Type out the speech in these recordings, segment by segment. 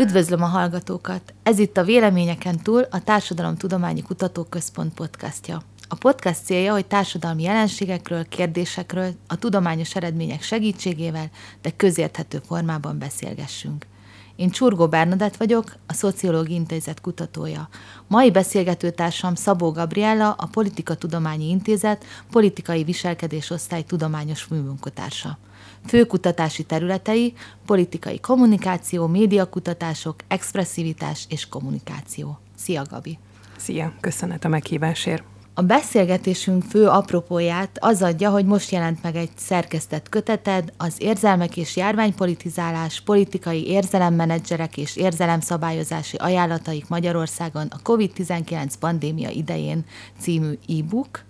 Üdvözlöm a hallgatókat! Ez itt a Véleményeken túl a Társadalomtudományi Kutatóközpont podcastja. A podcast célja, hogy társadalmi jelenségekről, kérdésekről a tudományos eredmények segítségével, de közérthető formában beszélgessünk. Én Csurgó Bernadett vagyok, a Szociológiai Intézet kutatója. Mai beszélgetőtársam Szabó Gabriella, a Politika Tudományi Intézet politikai viselkedés osztály tudományos műmunkatársa. Fő kutatási területei politikai kommunikáció, médiakutatások, expresszivitás és kommunikáció. Szia, Gabi! Szia, köszönet a meghívásért! A beszélgetésünk fő apropóját az adja, hogy most jelent meg egy szerkesztett köteted, az érzelmek és járványpolitizálás, politikai érzelemmenedzserek és érzelemszabályozási ajánlataik Magyarországon a COVID-19 pandémia idején című e-book,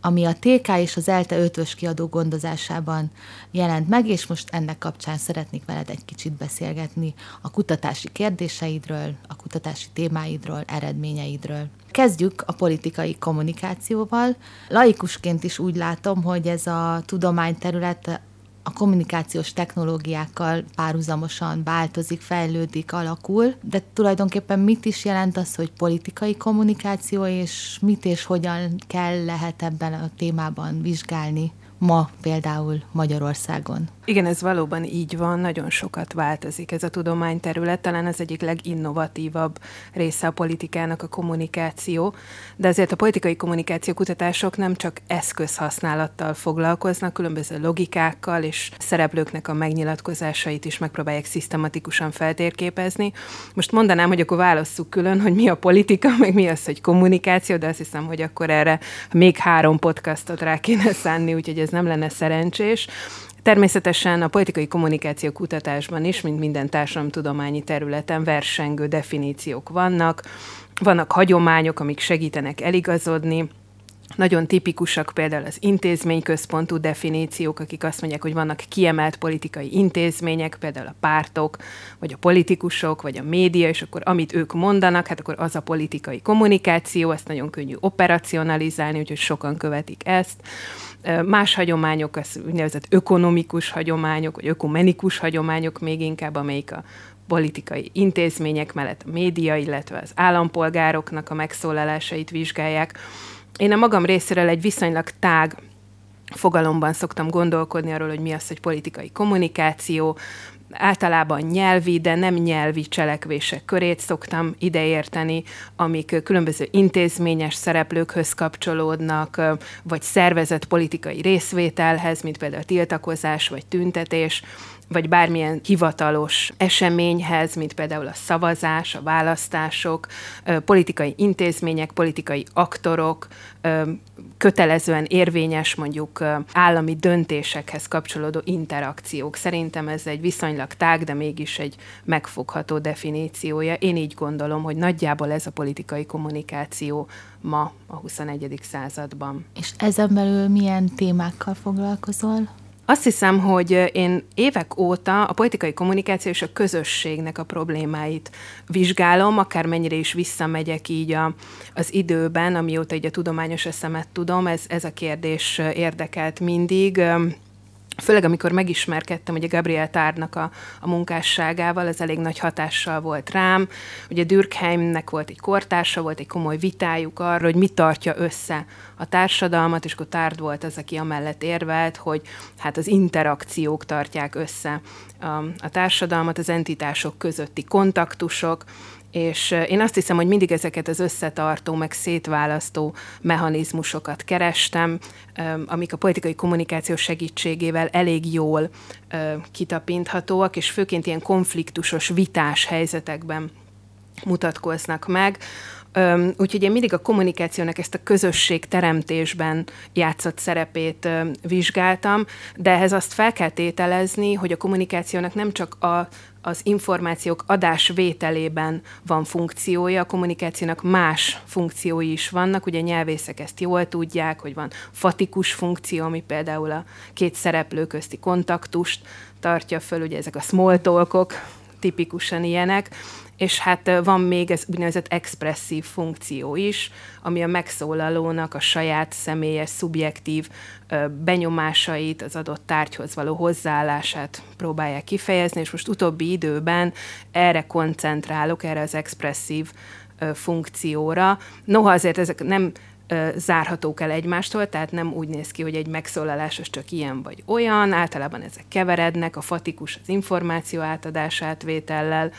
ami a TK és az ELTE ötvös kiadó gondozásában jelent meg, és most ennek kapcsán szeretnék veled egy kicsit beszélgetni a kutatási kérdéseidről, a kutatási témáidról, eredményeidről. Kezdjük a politikai kommunikációval. Laikusként is úgy látom, hogy ez a tudományterület a kommunikációs technológiákkal párhuzamosan változik, fejlődik, alakul, de tulajdonképpen mit is jelent az, hogy politikai kommunikáció, és mit és hogyan kell lehet ebben a témában vizsgálni ma például Magyarországon? Igen, ez valóban így van, nagyon sokat változik ez a tudományterület, talán az egyik leginnovatívabb része a politikának a kommunikáció, de azért a politikai kommunikáció kutatások nem csak eszközhasználattal foglalkoznak, különböző logikákkal és szereplőknek a megnyilatkozásait is megpróbálják szisztematikusan feltérképezni. Most mondanám, hogy akkor válasszuk külön, hogy mi a politika, meg mi az, hogy kommunikáció, de azt hiszem, hogy akkor erre még három podcastot rá kéne szánni, úgyhogy ez nem lenne szerencsés. Természetesen a politikai kommunikáció kutatásban is, mint minden társadalomtudományi területen versengő definíciók vannak, vannak hagyományok, amik segítenek eligazodni, nagyon tipikusak például az intézményközpontú definíciók, akik azt mondják, hogy vannak kiemelt politikai intézmények, például a pártok, vagy a politikusok, vagy a média, és akkor amit ők mondanak, hát akkor az a politikai kommunikáció, ezt nagyon könnyű operacionalizálni, úgyhogy sokan követik ezt. Más hagyományok, az úgynevezett ökonomikus hagyományok, vagy ökumenikus hagyományok még inkább, amelyik a politikai intézmények mellett a média, illetve az állampolgároknak a megszólalásait vizsgálják. Én a magam részéről egy viszonylag tág fogalomban szoktam gondolkodni arról, hogy mi az, hogy politikai kommunikáció, általában nyelvi, de nem nyelvi cselekvések körét szoktam ideérteni, amik különböző intézményes szereplőkhöz kapcsolódnak, vagy szervezett politikai részvételhez, mint például tiltakozás vagy tüntetés, vagy bármilyen hivatalos eseményhez, mint például a szavazás, a választások, politikai intézmények, politikai aktorok, kötelezően érvényes mondjuk állami döntésekhez kapcsolódó interakciók. Szerintem ez egy viszonylag tág, de mégis egy megfogható definíciója. Én így gondolom, hogy nagyjából ez a politikai kommunikáció ma a 21. században. És ezen belül milyen témákkal foglalkozol? Azt hiszem, hogy én évek óta a politikai kommunikáció és a közösségnek a problémáit vizsgálom, akármennyire is visszamegyek így a, az időben, amióta így a tudományos eszemet tudom, ez, ez a kérdés érdekelt mindig főleg amikor megismerkedtem ugye Gabriel Tárnak a, a munkásságával, ez elég nagy hatással volt rám. Ugye Dürkheimnek volt egy kortársa, volt egy komoly vitájuk arra, hogy mi tartja össze a társadalmat, és akkor Tárd volt az, aki amellett érvelt, hogy hát az interakciók tartják össze a, a társadalmat, az entitások közötti kontaktusok, és én azt hiszem, hogy mindig ezeket az összetartó, meg szétválasztó mechanizmusokat kerestem, amik a politikai kommunikáció segítségével elég jól kitapinthatóak, és főként ilyen konfliktusos, vitás helyzetekben mutatkoznak meg. Úgyhogy én mindig a kommunikációnak ezt a közösség teremtésben játszott szerepét vizsgáltam, de ehhez azt fel kell tételezni, hogy a kommunikációnak nem csak a az információk adásvételében van funkciója, a kommunikációnak más funkciói is vannak, ugye nyelvészek ezt jól tudják, hogy van fatikus funkció, ami például a két szereplő közti kontaktust tartja föl, ugye ezek a small talkok, tipikusan ilyenek, és hát van még ez úgynevezett expresszív funkció is, ami a megszólalónak a saját személyes, szubjektív benyomásait, az adott tárgyhoz való hozzáállását próbálják kifejezni, és most utóbbi időben erre koncentrálok, erre az expresszív funkcióra. Noha azért ezek nem zárhatók el egymástól, tehát nem úgy néz ki, hogy egy megszólalás az csak ilyen vagy olyan, általában ezek keverednek, a fatikus az információ átadását vétellel,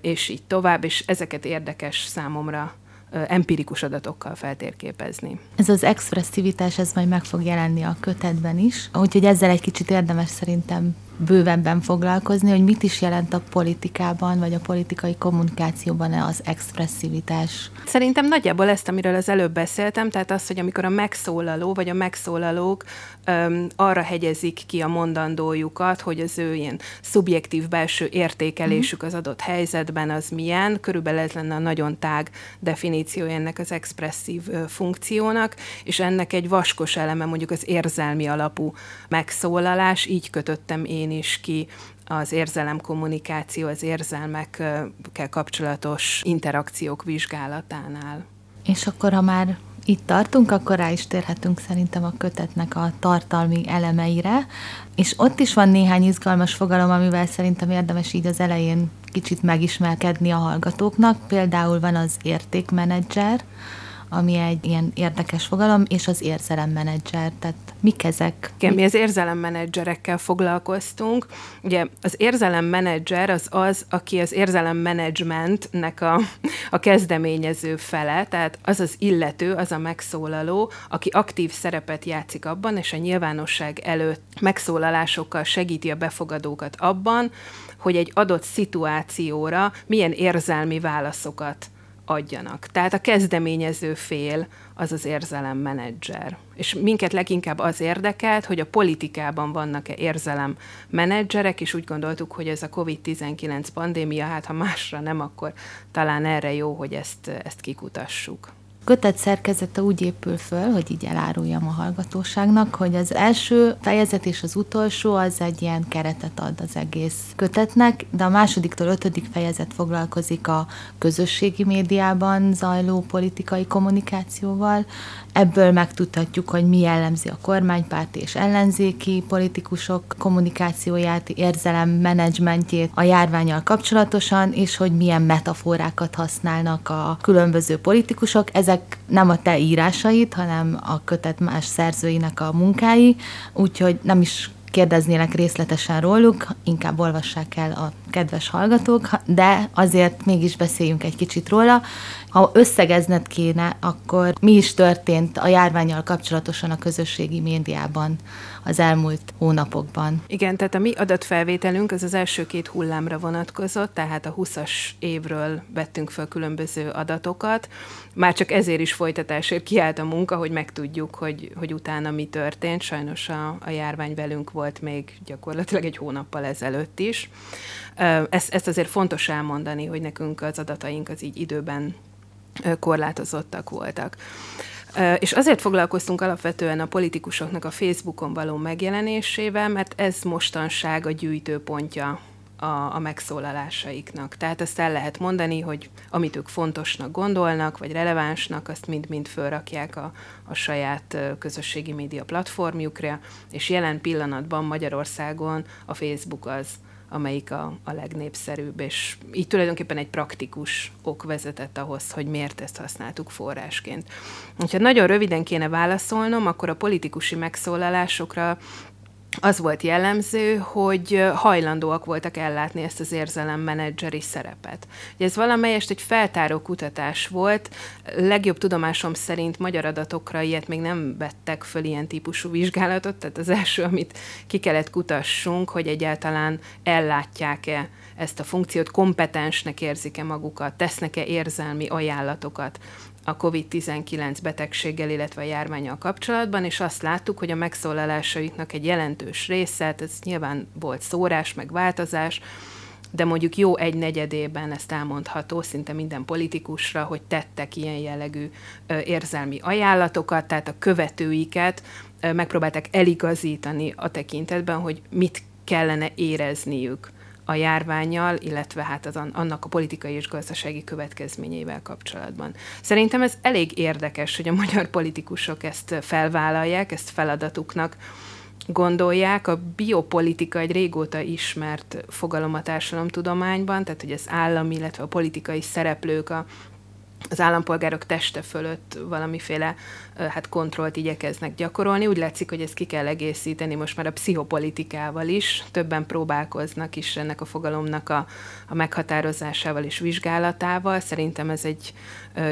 és így tovább, és ezeket érdekes számomra empirikus adatokkal feltérképezni. Ez az expresszivitás, ez majd meg fog jelenni a kötetben is, úgyhogy ezzel egy kicsit érdemes szerintem bővebben foglalkozni, hogy mit is jelent a politikában, vagy a politikai kommunikációban az expresszivitás. Szerintem nagyjából ezt, amiről az előbb beszéltem, tehát az, hogy amikor a megszólaló, vagy a megszólalók öm, arra hegyezik ki a mondandójukat, hogy az ő ilyen szubjektív belső értékelésük az adott helyzetben az milyen, körülbelül ez lenne a nagyon tág definíciója ennek az expresszív ö, funkciónak, és ennek egy vaskos eleme mondjuk az érzelmi alapú megszólalás, így kötöttem én én is ki az érzelem kommunikáció, az érzelmekkel kapcsolatos interakciók vizsgálatánál. És akkor, ha már itt tartunk, akkor rá is térhetünk szerintem a kötetnek a tartalmi elemeire, és ott is van néhány izgalmas fogalom, amivel szerintem érdemes így az elején kicsit megismerkedni a hallgatóknak. Például van az értékmenedzser, ami egy ilyen érdekes fogalom, és az érzelemmenedzser, tehát mik ezek? Igen, mi az érzelemmenedzserekkel foglalkoztunk. Ugye az érzelemmenedzser az az, aki az érzelemmenedzsmentnek a, a kezdeményező fele, tehát az az illető, az a megszólaló, aki aktív szerepet játszik abban, és a nyilvánosság előtt megszólalásokkal segíti a befogadókat abban, hogy egy adott szituációra milyen érzelmi válaszokat adjanak. Tehát a kezdeményező fél az az érzelemmenedzser. És minket leginkább az érdekelt, hogy a politikában vannak-e érzelemmenedzserek, és úgy gondoltuk, hogy ez a COVID-19 pandémia, hát ha másra nem, akkor talán erre jó, hogy ezt, ezt kikutassuk kötet szerkezete úgy épül föl, hogy így eláruljam a hallgatóságnak, hogy az első fejezet és az utolsó az egy ilyen keretet ad az egész kötetnek, de a másodiktól ötödik fejezet foglalkozik a közösségi médiában zajló politikai kommunikációval. Ebből megtudhatjuk, hogy mi jellemzi a kormánypárti és ellenzéki politikusok kommunikációját, érzelem menedzsmentjét a járványal kapcsolatosan, és hogy milyen metaforákat használnak a különböző politikusok. Ezek nem a te írásaid, hanem a kötet más szerzőinek a munkái, úgyhogy nem is kérdeznének részletesen róluk, inkább olvassák el a kedves hallgatók, de azért mégis beszéljünk egy kicsit róla. Ha összegezned kéne, akkor mi is történt a járványal kapcsolatosan a közösségi médiában az elmúlt hónapokban? Igen, tehát a mi adatfelvételünk az az első két hullámra vonatkozott, tehát a 20-as évről vettünk fel különböző adatokat. Már csak ezért is folytatásért kiállt a munka, hogy megtudjuk, hogy, hogy utána mi történt. Sajnos a, a járvány velünk volt még gyakorlatilag egy hónappal ezelőtt is. Ezt, ezt azért fontos elmondani, hogy nekünk az adataink az így időben korlátozottak voltak. És azért foglalkoztunk alapvetően a politikusoknak a Facebookon való megjelenésével, mert ez mostanság a gyűjtőpontja a, a megszólalásaiknak. Tehát ezt el lehet mondani, hogy amit ők fontosnak gondolnak, vagy relevánsnak, azt mind-mind fölrakják a, a saját közösségi média platformjukra, és jelen pillanatban Magyarországon a Facebook az, amelyik a, a legnépszerűbb, és így tulajdonképpen egy praktikus ok vezetett ahhoz, hogy miért ezt használtuk forrásként. Ha nagyon röviden kéne válaszolnom, akkor a politikusi megszólalásokra az volt jellemző, hogy hajlandóak voltak ellátni ezt az érzelemmenedzseri szerepet. Ez valamelyest egy feltáró kutatás volt, legjobb tudomásom szerint magyar adatokra ilyet még nem vettek föl ilyen típusú vizsgálatot, tehát az első, amit ki kellett kutassunk, hogy egyáltalán ellátják-e ezt a funkciót, kompetensnek érzik-e magukat, tesznek-e érzelmi ajánlatokat a COVID-19 betegséggel, illetve a járványal kapcsolatban, és azt láttuk, hogy a megszólalásaiknak egy jelentős része, ez nyilván volt szórás, meg változás, de mondjuk jó egy negyedében ezt elmondható szinte minden politikusra, hogy tettek ilyen jellegű érzelmi ajánlatokat, tehát a követőiket megpróbálták eligazítani a tekintetben, hogy mit kellene érezniük a járványjal, illetve hát az, annak a politikai és gazdasági következményeivel kapcsolatban. Szerintem ez elég érdekes, hogy a magyar politikusok ezt felvállalják, ezt feladatuknak gondolják. A biopolitika egy régóta ismert fogalom a társadalomtudományban, tehát hogy az állam, illetve a politikai szereplők a az állampolgárok teste fölött valamiféle hát kontrollt igyekeznek gyakorolni. Úgy látszik, hogy ezt ki kell egészíteni most már a pszichopolitikával is. Többen próbálkoznak is ennek a fogalomnak a, a meghatározásával és vizsgálatával. Szerintem ez egy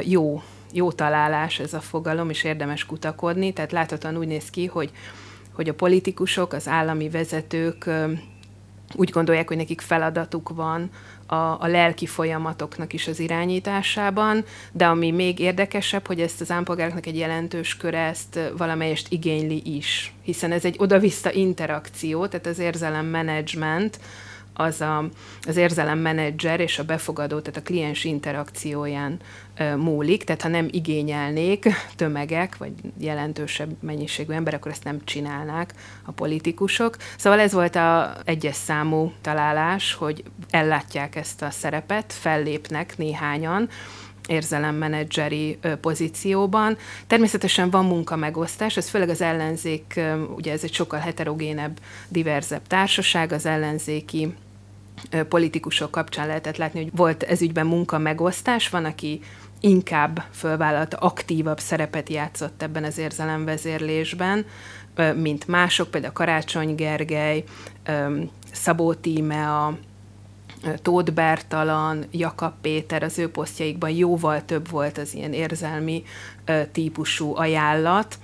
jó, jó találás ez a fogalom, és érdemes kutakodni. Tehát láthatóan úgy néz ki, hogy, hogy a politikusok, az állami vezetők úgy gondolják, hogy nekik feladatuk van a, a lelki folyamatoknak is az irányításában, de ami még érdekesebb, hogy ezt az állampolgároknak egy jelentős köre ezt valamelyest igényli is, hiszen ez egy oda-vissza interakció, tehát az érzelem menedzsment, az a, az érzelemmenedzser és a befogadó, tehát a kliens interakcióján múlik, tehát ha nem igényelnék tömegek, vagy jelentősebb mennyiségű ember, akkor ezt nem csinálnák a politikusok. Szóval ez volt a egyes számú találás, hogy ellátják ezt a szerepet, fellépnek néhányan, érzelemmenedzseri pozícióban. Természetesen van munkamegosztás, ez főleg az ellenzék, ugye ez egy sokkal heterogénebb, diverzebb társaság, az ellenzéki politikusok kapcsán lehetett látni, hogy volt ez ügyben munka megosztás, van, aki inkább fölvállalta, aktívabb szerepet játszott ebben az érzelemvezérlésben, mint mások, például Karácsony Gergely, Szabó Tímea, Tóth Bertalan, Jakab Péter, az ő posztjaikban jóval több volt az ilyen érzelmi típusú ajánlat,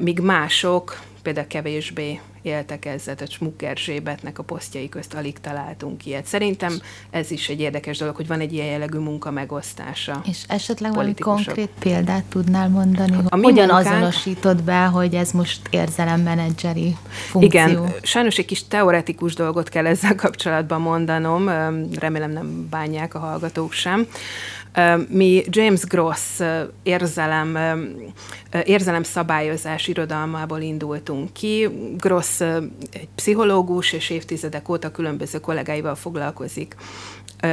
míg mások például kevésbé éltek ezzel, tehát Erzsébetnek a posztjai közt alig találtunk ilyet. Szerintem ez is egy érdekes dolog, hogy van egy ilyen jellegű munka megosztása. És esetleg valami konkrét példát tudnál mondani? A Hogyan munkánk... azonosítod be, hogy ez most érzelemmenedzseri funkció? Igen, sajnos egy kis teoretikus dolgot kell ezzel kapcsolatban mondanom, remélem nem bánják a hallgatók sem. Mi James Gross érzelem, érzelem szabályozás irodalmából indultunk ki. Gross egy pszichológus, és évtizedek óta különböző kollégáival foglalkozik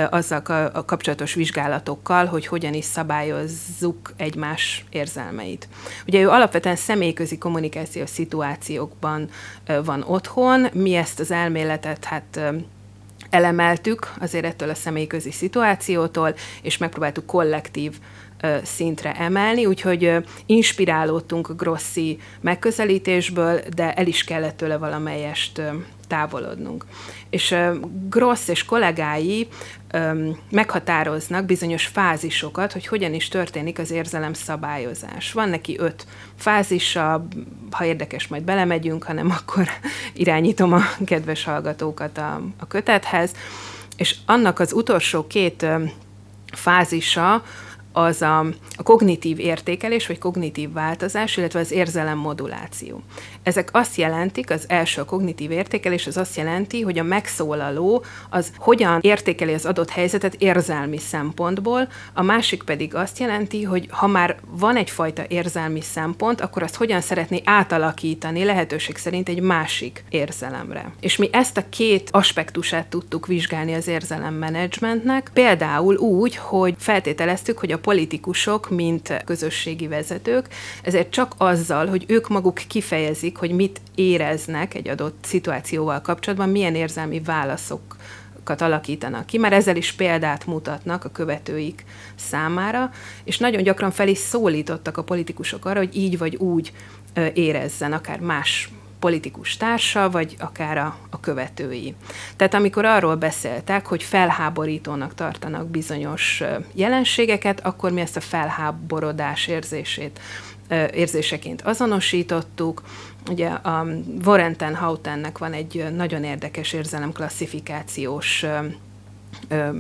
azzal a kapcsolatos vizsgálatokkal, hogy hogyan is szabályozzuk egymás érzelmeit. Ugye ő alapvetően személyközi kommunikációs szituációkban van otthon, mi ezt az elméletet hát elemeltük azért ettől a személyközi szituációtól, és megpróbáltuk kollektív szintre emelni, úgyhogy inspirálódtunk Grossi megközelítésből, de el is kellett tőle valamelyest távolodnunk. És Gross és kollégái meghatároznak bizonyos fázisokat, hogy hogyan is történik az érzelem szabályozás. Van neki öt fázisa, ha érdekes, majd belemegyünk, hanem akkor irányítom a kedves hallgatókat a, a kötethez, és annak az utolsó két fázisa, az a, a kognitív értékelés, vagy kognitív változás, illetve az érzelem moduláció. Ezek azt jelentik, az első a kognitív értékelés, az azt jelenti, hogy a megszólaló az hogyan értékeli az adott helyzetet érzelmi szempontból, a másik pedig azt jelenti, hogy ha már van egyfajta érzelmi szempont, akkor azt hogyan szeretné átalakítani lehetőség szerint egy másik érzelemre. És mi ezt a két aspektusát tudtuk vizsgálni az érzelemmenedzsmentnek, például úgy, hogy feltételeztük, hogy a politikusok, mint közösségi vezetők, ezért csak azzal, hogy ők maguk kifejezik, hogy mit éreznek egy adott szituációval kapcsolatban, milyen érzelmi válaszok alakítanak ki, mert ezzel is példát mutatnak a követőik számára, és nagyon gyakran fel is szólítottak a politikusok arra, hogy így vagy úgy érezzen, akár más politikus társa, vagy akár a, a követői. Tehát amikor arról beszéltek, hogy felháborítónak tartanak bizonyos jelenségeket, akkor mi ezt a felháborodás érzését érzéseként azonosítottuk. Ugye a Warren Houtennek van egy nagyon érdekes érzelemklasszifikációs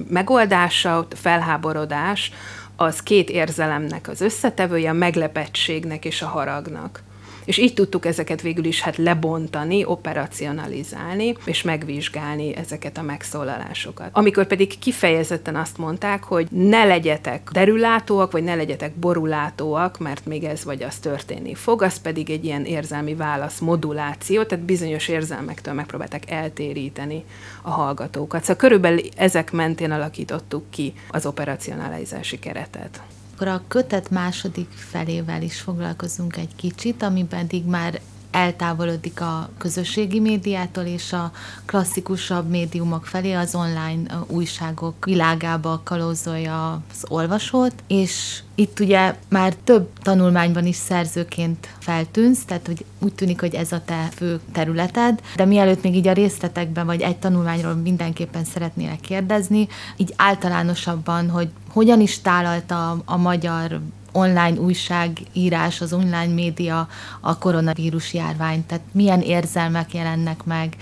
megoldása, felháborodás az két érzelemnek az összetevője, a meglepettségnek és a haragnak És így tudtuk ezeket végül is hát lebontani, operacionalizálni, és megvizsgálni ezeket a megszólalásokat. Amikor pedig kifejezetten azt mondták, hogy ne legyetek derülátóak, vagy ne legyetek borulátóak, mert még ez vagy az történni fog, az pedig egy ilyen érzelmi válasz moduláció, tehát bizonyos érzelmektől megpróbálták eltéríteni a hallgatókat. Szóval körülbelül ezek mentén alakítottuk ki az operacionalizási keretet. Akkor a kötet második felével is foglalkozunk egy kicsit, ami pedig már eltávolodik a közösségi médiától és a klasszikusabb médiumok felé, az online újságok világába kalózolja az olvasót, és itt ugye már több tanulmányban is szerzőként feltűnsz, tehát hogy úgy tűnik, hogy ez a te fő területed, de mielőtt még így a részletekben vagy egy tanulmányról mindenképpen szeretnélek kérdezni, így általánosabban, hogy hogyan is tálalta a, magyar online újságírás, az online média a koronavírus járvány, tehát milyen érzelmek jelennek meg,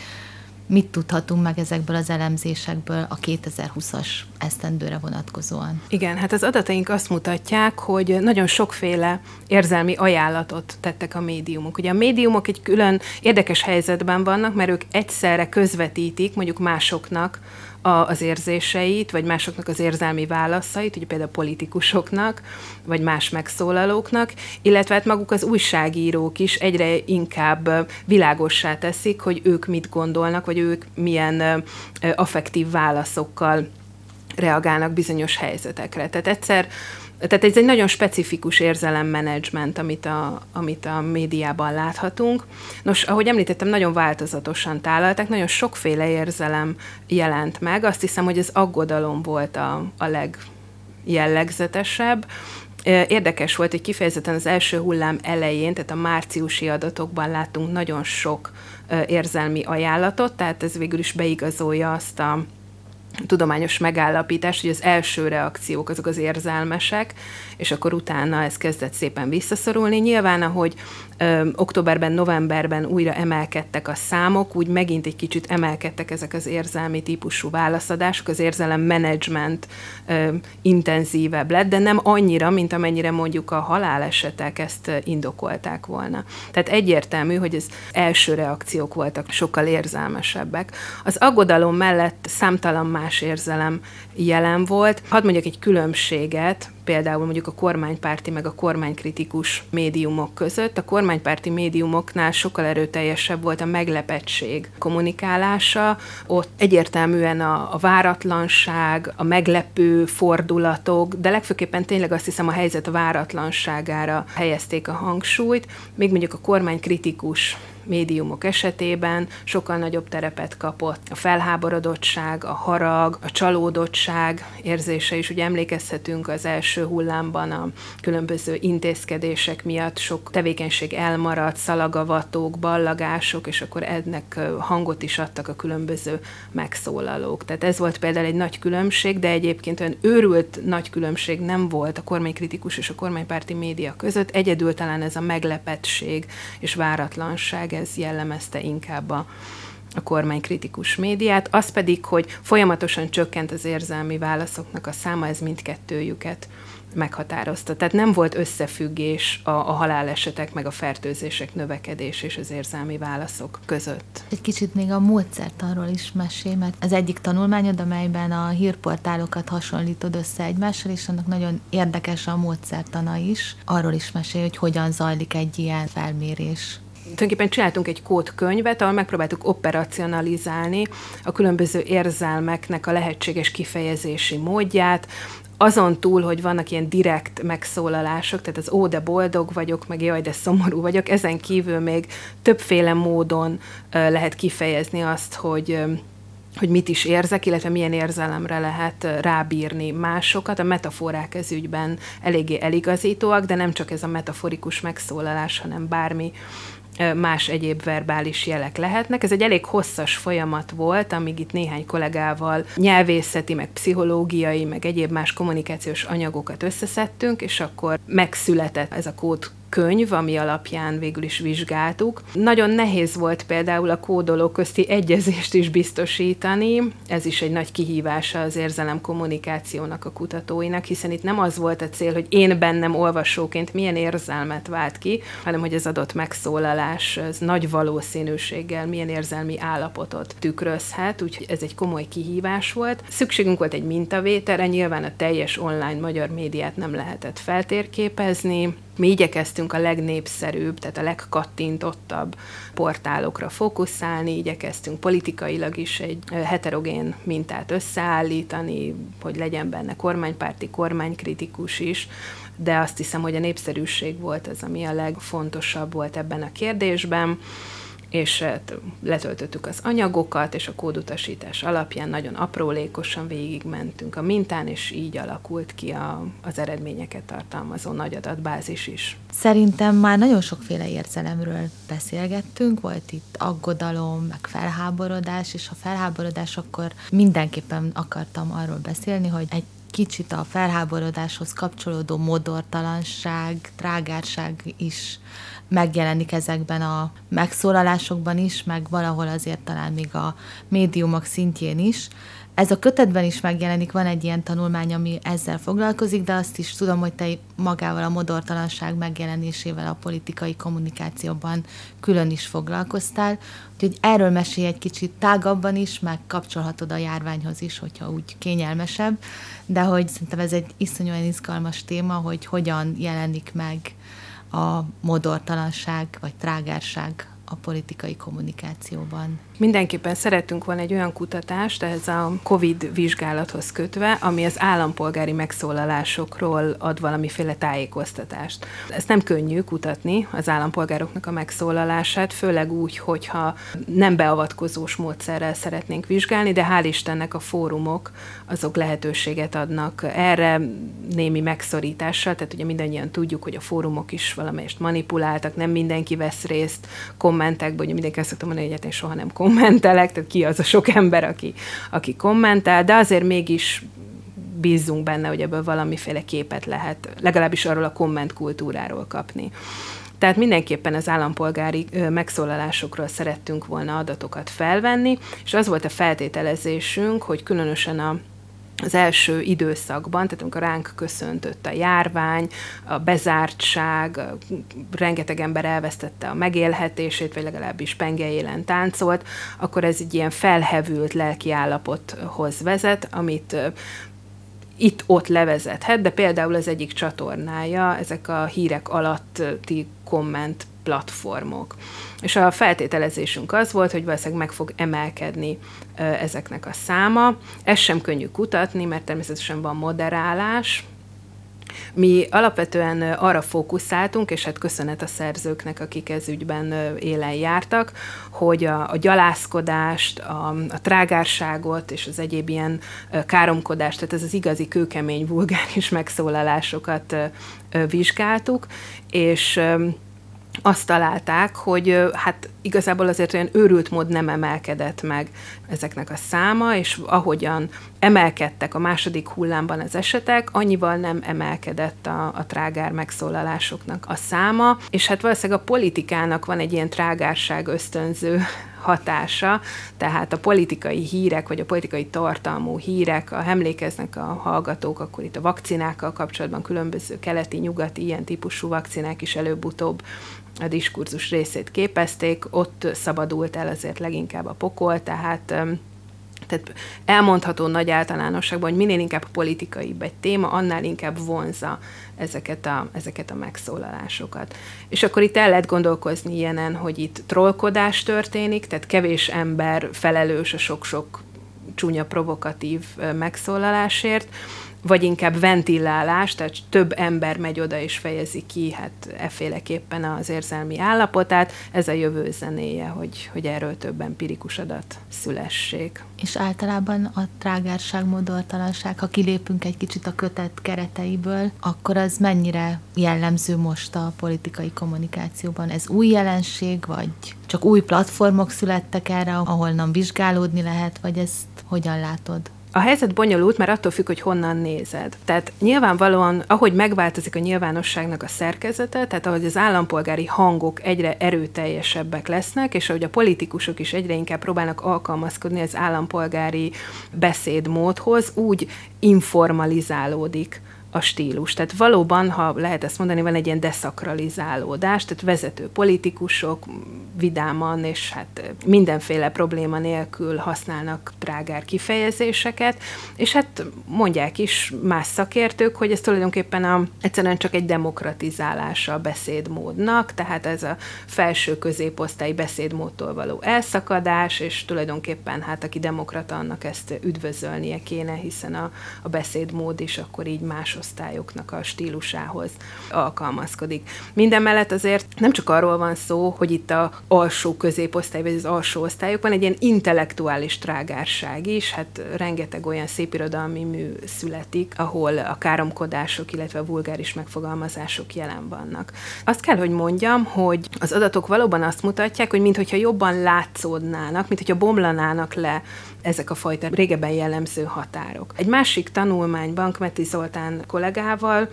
mit tudhatunk meg ezekből az elemzésekből a 2020-as esztendőre vonatkozóan? Igen, hát az adataink azt mutatják, hogy nagyon sokféle érzelmi ajánlatot tettek a médiumok. Ugye a médiumok egy külön érdekes helyzetben vannak, mert ők egyszerre közvetítik mondjuk másoknak a, az érzéseit, vagy másoknak az érzelmi válaszait, ugye például politikusoknak, vagy más megszólalóknak, illetve hát maguk az újságírók is egyre inkább világossá teszik, hogy ők mit gondolnak, vagy ők milyen affektív válaszokkal reagálnak bizonyos helyzetekre. Tehát egyszer tehát ez egy nagyon specifikus érzelemmenedzsment, amit a, amit a médiában láthatunk. Nos, ahogy említettem, nagyon változatosan tálalták, nagyon sokféle érzelem jelent meg. Azt hiszem, hogy az aggodalom volt a, a legjellegzetesebb. Érdekes volt, hogy kifejezetten az első hullám elején, tehát a márciusi adatokban láttunk nagyon sok érzelmi ajánlatot, tehát ez végül is beigazolja azt a tudományos megállapítás, hogy az első reakciók azok az érzelmesek, és akkor utána ez kezdett szépen visszaszorulni. Nyilván, ahogy ö, októberben, novemberben újra emelkedtek a számok, úgy megint egy kicsit emelkedtek ezek az érzelmi típusú válaszadások, az érzelem menedzsment intenzívebb lett, de nem annyira, mint amennyire mondjuk a halálesetek ezt indokolták volna. Tehát egyértelmű, hogy az első reakciók voltak sokkal érzelmesebbek. Az aggodalom mellett számtalan más érzelem jelen volt. Hadd mondjak egy különbséget, például mondjuk a kormánypárti meg a kormánykritikus médiumok között. A kormánypárti médiumoknál sokkal erőteljesebb volt a meglepettség kommunikálása, ott egyértelműen a, a váratlanság, a meglepő fordulatok, de legfőképpen tényleg azt hiszem a helyzet váratlanságára helyezték a hangsúlyt, még mondjuk a kormánykritikus médiumok esetében sokkal nagyobb terepet kapott a felháborodottság, a harag, a csalódottság érzése is. Ugye emlékezhetünk az első hullámban a különböző intézkedések miatt sok tevékenység elmaradt, szalagavatók, ballagások, és akkor ennek hangot is adtak a különböző megszólalók. Tehát ez volt például egy nagy különbség, de egyébként olyan őrült nagy különbség nem volt a kormánykritikus és a kormánypárti média között. Egyedül talán ez a meglepettség és váratlanság ez jellemezte inkább a, a kormány kritikus médiát, az pedig, hogy folyamatosan csökkent az érzelmi válaszoknak a száma, ez mindkettőjüket meghatározta. Tehát nem volt összefüggés a, a halálesetek meg a fertőzések növekedés és az érzelmi válaszok között. Egy kicsit még a módszertanról is mesél, mert az egyik tanulmányod, amelyben a hírportálokat hasonlítod össze egymással, és annak nagyon érdekes a módszertana is. Arról is mesél, hogy hogyan zajlik egy ilyen felmérés tulajdonképpen csináltunk egy kódkönyvet, ahol megpróbáltuk operacionalizálni a különböző érzelmeknek a lehetséges kifejezési módját, azon túl, hogy vannak ilyen direkt megszólalások, tehát az ó, de boldog vagyok, meg jaj, de szomorú vagyok, ezen kívül még többféle módon lehet kifejezni azt, hogy hogy mit is érzek, illetve milyen érzelemre lehet rábírni másokat. A metaforák ez ügyben eléggé eligazítóak, de nem csak ez a metaforikus megszólalás, hanem bármi más egyéb verbális jelek lehetnek. Ez egy elég hosszas folyamat volt, amíg itt néhány kollégával nyelvészeti, meg pszichológiai, meg egyéb más kommunikációs anyagokat összeszedtünk, és akkor megszületett ez a kód könyv, ami alapján végül is vizsgáltuk. Nagyon nehéz volt például a kódoló közti egyezést is biztosítani, ez is egy nagy kihívása az érzelem kommunikációnak a kutatóinak, hiszen itt nem az volt a cél, hogy én bennem olvasóként milyen érzelmet vált ki, hanem hogy az adott megszólalás az nagy valószínűséggel milyen érzelmi állapotot tükrözhet, úgyhogy ez egy komoly kihívás volt. Szükségünk volt egy mintavételre, nyilván a teljes online magyar médiát nem lehetett feltérképezni, mi igyekeztünk a legnépszerűbb, tehát a legkattintottabb portálokra fókuszálni, igyekeztünk politikailag is egy heterogén mintát összeállítani, hogy legyen benne kormánypárti, kormánykritikus is, de azt hiszem, hogy a népszerűség volt az, ami a legfontosabb volt ebben a kérdésben és hát letöltöttük az anyagokat, és a kódutasítás alapján nagyon aprólékosan végigmentünk a mintán, és így alakult ki a, az eredményeket tartalmazó nagy adatbázis is. Szerintem már nagyon sokféle érzelemről beszélgettünk, volt itt aggodalom, meg felháborodás, és a felháborodás akkor mindenképpen akartam arról beszélni, hogy egy kicsit a felháborodáshoz kapcsolódó modortalanság, trágárság is megjelenik ezekben a megszólalásokban is, meg valahol azért talán még a médiumok szintjén is. Ez a kötetben is megjelenik, van egy ilyen tanulmány, ami ezzel foglalkozik, de azt is tudom, hogy te magával a modortalanság megjelenésével a politikai kommunikációban külön is foglalkoztál. Úgyhogy erről mesélj egy kicsit tágabban is, meg kapcsolhatod a járványhoz is, hogyha úgy kényelmesebb, de hogy szerintem ez egy iszonyúan izgalmas téma, hogy hogyan jelenik meg a modortalanság vagy trágárság a politikai kommunikációban. Mindenképpen szeretünk volna egy olyan kutatást, ez a COVID vizsgálathoz kötve, ami az állampolgári megszólalásokról ad valamiféle tájékoztatást. Ezt nem könnyű kutatni, az állampolgároknak a megszólalását, főleg úgy, hogyha nem beavatkozós módszerrel szeretnénk vizsgálni, de hál' Istennek a fórumok azok lehetőséget adnak erre némi megszorítással, tehát ugye mindannyian tudjuk, hogy a fórumok is valamelyest manipuláltak, nem mindenki vesz részt kommentekben, ugye mindenki azt szoktam mondani, hogy hát én soha nem kommentelek, tehát ki az a sok ember, aki, aki kommentel, de azért mégis bízzunk benne, hogy ebből valamiféle képet lehet, legalábbis arról a kommentkultúráról kapni. Tehát mindenképpen az állampolgári megszólalásokról szerettünk volna adatokat felvenni, és az volt a feltételezésünk, hogy különösen a az első időszakban, tehát amikor ránk köszöntött a járvány, a bezártság, rengeteg ember elvesztette a megélhetését, vagy legalábbis pengejélen táncolt, akkor ez egy ilyen felhevült lelkiállapothoz vezet, amit itt-ott levezethet, de például az egyik csatornája ezek a hírek alatti komment platformok. És a feltételezésünk az volt, hogy valószínűleg meg fog emelkedni ezeknek a száma. Ez sem könnyű kutatni, mert természetesen van moderálás, mi alapvetően arra fókuszáltunk, és hát köszönet a szerzőknek, akik ez ügyben élen jártak, hogy a, a gyalászkodást, a, a trágárságot és az egyéb ilyen káromkodást, tehát ez az igazi kőkemény vulgáris megszólalásokat vizsgáltuk, és azt találták, hogy hát igazából azért olyan őrült mód nem emelkedett meg ezeknek a száma, és ahogyan emelkedtek a második hullámban az esetek, annyival nem emelkedett a, a trágár megszólalásoknak a száma, és hát valószínűleg a politikának van egy ilyen trágárság ösztönző hatása, tehát a politikai hírek, vagy a politikai tartalmú hírek, ha emlékeznek a hallgatók, akkor itt a vakcinákkal kapcsolatban különböző keleti, nyugati, ilyen típusú vakcinák is előbb-utóbb a diskurzus részét képezték, ott szabadult el azért leginkább a pokol, tehát tehát elmondható nagy általánosságban, hogy minél inkább politikai egy téma, annál inkább vonza ezeket a, ezeket a megszólalásokat. És akkor itt el lehet gondolkozni ilyenen, hogy itt trollkodás történik, tehát kevés ember felelős a sok-sok csúnya provokatív megszólalásért, vagy inkább ventilálás, tehát több ember megy oda és fejezi ki hát efféleképpen az érzelmi állapotát. Ez a jövő zenéje, hogy, hogy erről több empirikus adat szülessék. És általában a trágárság, modortalanság, ha kilépünk egy kicsit a kötet kereteiből, akkor az mennyire jellemző most a politikai kommunikációban? Ez új jelenség, vagy csak új platformok születtek erre, ahol nem vizsgálódni lehet, vagy ezt hogyan látod? A helyzet bonyolult, mert attól függ, hogy honnan nézed. Tehát nyilvánvalóan, ahogy megváltozik a nyilvánosságnak a szerkezete, tehát ahogy az állampolgári hangok egyre erőteljesebbek lesznek, és ahogy a politikusok is egyre inkább próbálnak alkalmazkodni az állampolgári beszédmódhoz, úgy informalizálódik a stílus. Tehát valóban, ha lehet ezt mondani, van egy ilyen deszakralizálódás, tehát vezető politikusok vidáman és hát mindenféle probléma nélkül használnak trágár kifejezéseket, és hát mondják is más szakértők, hogy ez tulajdonképpen a, egyszerűen csak egy demokratizálása a beszédmódnak, tehát ez a felső középosztályi beszédmódtól való elszakadás, és tulajdonképpen hát aki demokrata, annak ezt üdvözölnie kéne, hiszen a, a beszédmód is akkor így más osztályoknak a stílusához alkalmazkodik. Minden mellett azért nem csak arról van szó, hogy itt a alsó középosztály, vagy az alsó osztályok van egy ilyen intellektuális trágárság is, hát rengeteg olyan szépirodalmi mű születik, ahol a káromkodások, illetve a vulgáris megfogalmazások jelen vannak. Azt kell, hogy mondjam, hogy az adatok valóban azt mutatják, hogy mintha jobban látszódnának, mintha bomlanának le ezek a fajta régebben jellemző határok. Egy másik tanulmányban Kmeti Zoltán kollégával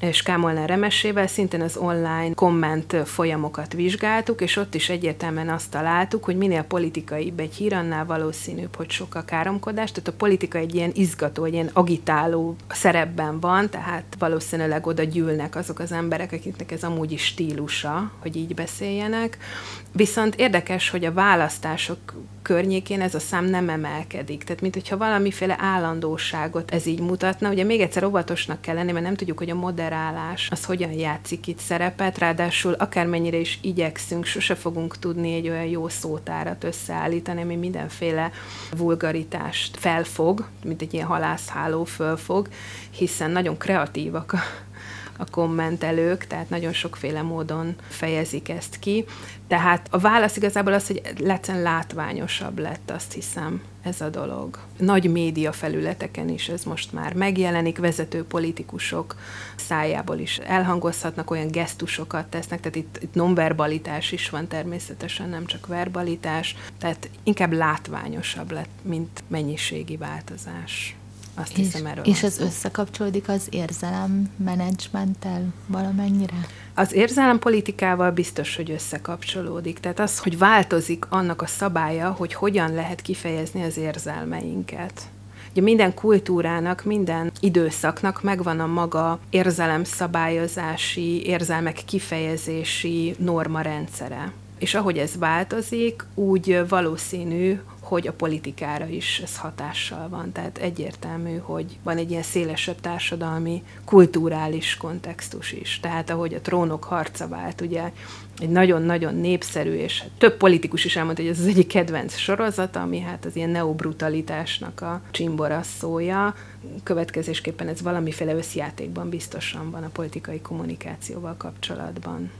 és Kámolnár Remesével szintén az online komment folyamokat vizsgáltuk, és ott is egyértelműen azt találtuk, hogy minél politikai egy hír, annál valószínűbb, hogy sok a káromkodás. Tehát a politika egy ilyen izgató, egy ilyen agitáló szerepben van, tehát valószínűleg oda gyűlnek azok az emberek, akiknek ez amúgy is stílusa, hogy így beszéljenek. Viszont érdekes, hogy a választások környékén ez a szám nem emelkedik. Tehát, mint hogyha valamiféle állandóságot ez így mutatna. Ugye még egyszer óvatosnak kell lenni, mert nem tudjuk, hogy a moderálás az hogyan játszik itt szerepet, ráadásul akármennyire is igyekszünk, sose fogunk tudni egy olyan jó szótárat összeállítani, ami mindenféle vulgaritást felfog, mint egy ilyen halászháló fölfog, hiszen nagyon kreatívak a kommentelők, tehát nagyon sokféle módon fejezik ezt ki. Tehát a válasz igazából az, hogy lecen látványosabb lett, azt hiszem, ez a dolog. Nagy média felületeken is ez most már megjelenik, vezető politikusok szájából is elhangozhatnak, olyan gesztusokat tesznek, tehát itt, itt nonverbalitás is van természetesen, nem csak verbalitás, tehát inkább látványosabb lett, mint mennyiségi változás. Azt és, hiszem erről És ez szó. összekapcsolódik az érzelem menedzsmenttel valamennyire? Az érzelem politikával biztos, hogy összekapcsolódik. Tehát az, hogy változik annak a szabálya, hogy hogyan lehet kifejezni az érzelmeinket. Ugye minden kultúrának, minden időszaknak megvan a maga érzelemszabályozási, érzelmek kifejezési norma rendszere. És ahogy ez változik, úgy valószínű, hogy a politikára is ez hatással van. Tehát egyértelmű, hogy van egy ilyen szélesebb társadalmi, kulturális kontextus is. Tehát ahogy a trónok harca vált, ugye egy nagyon-nagyon népszerű, és több politikus is elmondta, hogy ez az egyik kedvenc sorozat, ami hát az ilyen neobrutalitásnak a csimbora szója. Következésképpen ez valamiféle összjátékban biztosan van a politikai kommunikációval kapcsolatban.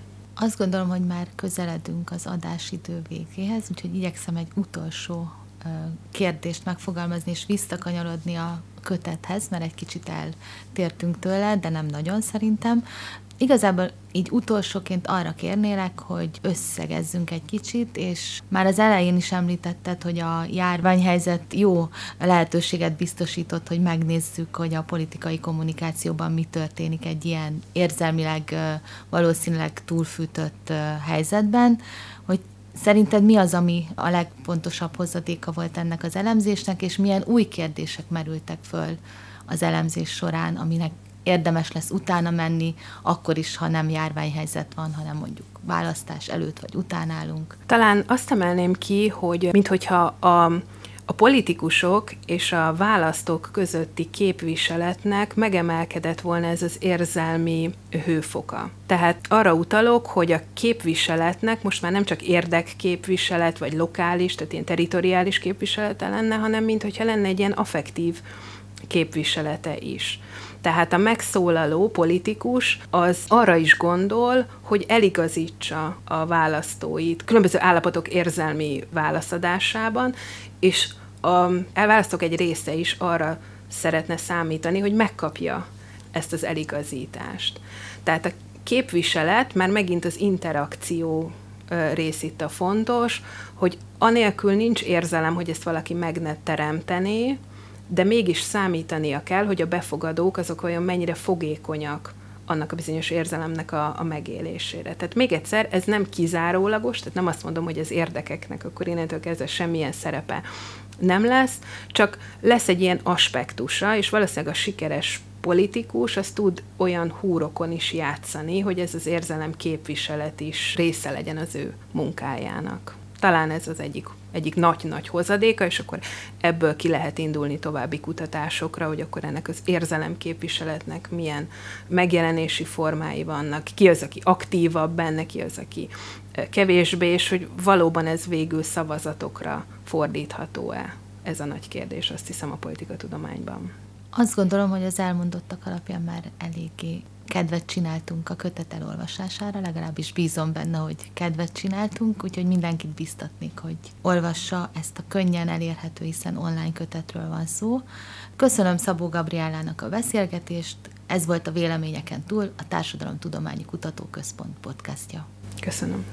Azt gondolom, hogy már közeledünk az adásidő végéhez, úgyhogy igyekszem egy utolsó kérdést megfogalmazni és visszakanyarodni a kötethez, mert egy kicsit eltértünk tőle, de nem nagyon szerintem. Igazából így utolsóként arra kérnélek, hogy összegezzünk egy kicsit, és már az elején is említetted, hogy a járványhelyzet jó lehetőséget biztosított, hogy megnézzük, hogy a politikai kommunikációban mi történik egy ilyen érzelmileg valószínűleg túlfűtött helyzetben, hogy Szerinted mi az, ami a legpontosabb hozadéka volt ennek az elemzésnek, és milyen új kérdések merültek föl az elemzés során, aminek érdemes lesz utána menni, akkor is, ha nem járványhelyzet van, hanem mondjuk választás előtt vagy után állunk. Talán azt emelném ki, hogy minthogyha a a politikusok és a választók közötti képviseletnek megemelkedett volna ez az érzelmi hőfoka. Tehát arra utalok, hogy a képviseletnek most már nem csak érdekképviselet, vagy lokális, tehát ilyen teritoriális képviselete lenne, hanem mintha lenne egy ilyen affektív képviselete is. Tehát a megszólaló politikus az arra is gondol, hogy eligazítsa a választóit különböző állapotok érzelmi válaszadásában, és a elválasztók egy része is arra szeretne számítani, hogy megkapja ezt az eligazítást. Tehát a képviselet, már megint az interakció rész itt a fontos, hogy anélkül nincs érzelem, hogy ezt valaki meg ne teremtené, de mégis számítania kell, hogy a befogadók azok olyan mennyire fogékonyak annak a bizonyos érzelemnek a, a megélésére. Tehát még egyszer, ez nem kizárólagos, tehát nem azt mondom, hogy az érdekeknek akkor innentől kezdve semmilyen szerepe nem lesz, csak lesz egy ilyen aspektusa, és valószínűleg a sikeres politikus az tud olyan húrokon is játszani, hogy ez az érzelem képviselet is része legyen az ő munkájának. Talán ez az egyik, egyik nagy-nagy hozadéka, és akkor ebből ki lehet indulni további kutatásokra, hogy akkor ennek az érzelemképviseletnek milyen megjelenési formái vannak, ki az, aki aktívabb benne, ki az, aki kevésbé, és hogy valóban ez végül szavazatokra fordítható-e. Ez a nagy kérdés, azt hiszem, a politikatudományban. Azt gondolom, hogy az elmondottak alapján már eléggé kedvet csináltunk a kötet elolvasására, legalábbis bízom benne, hogy kedvet csináltunk, úgyhogy mindenkit biztatnék, hogy olvassa ezt a könnyen elérhető, hiszen online kötetről van szó. Köszönöm Szabó Gabriálának a beszélgetést, ez volt a Véleményeken túl, a Társadalomtudományi Kutatóközpont podcastja. Köszönöm.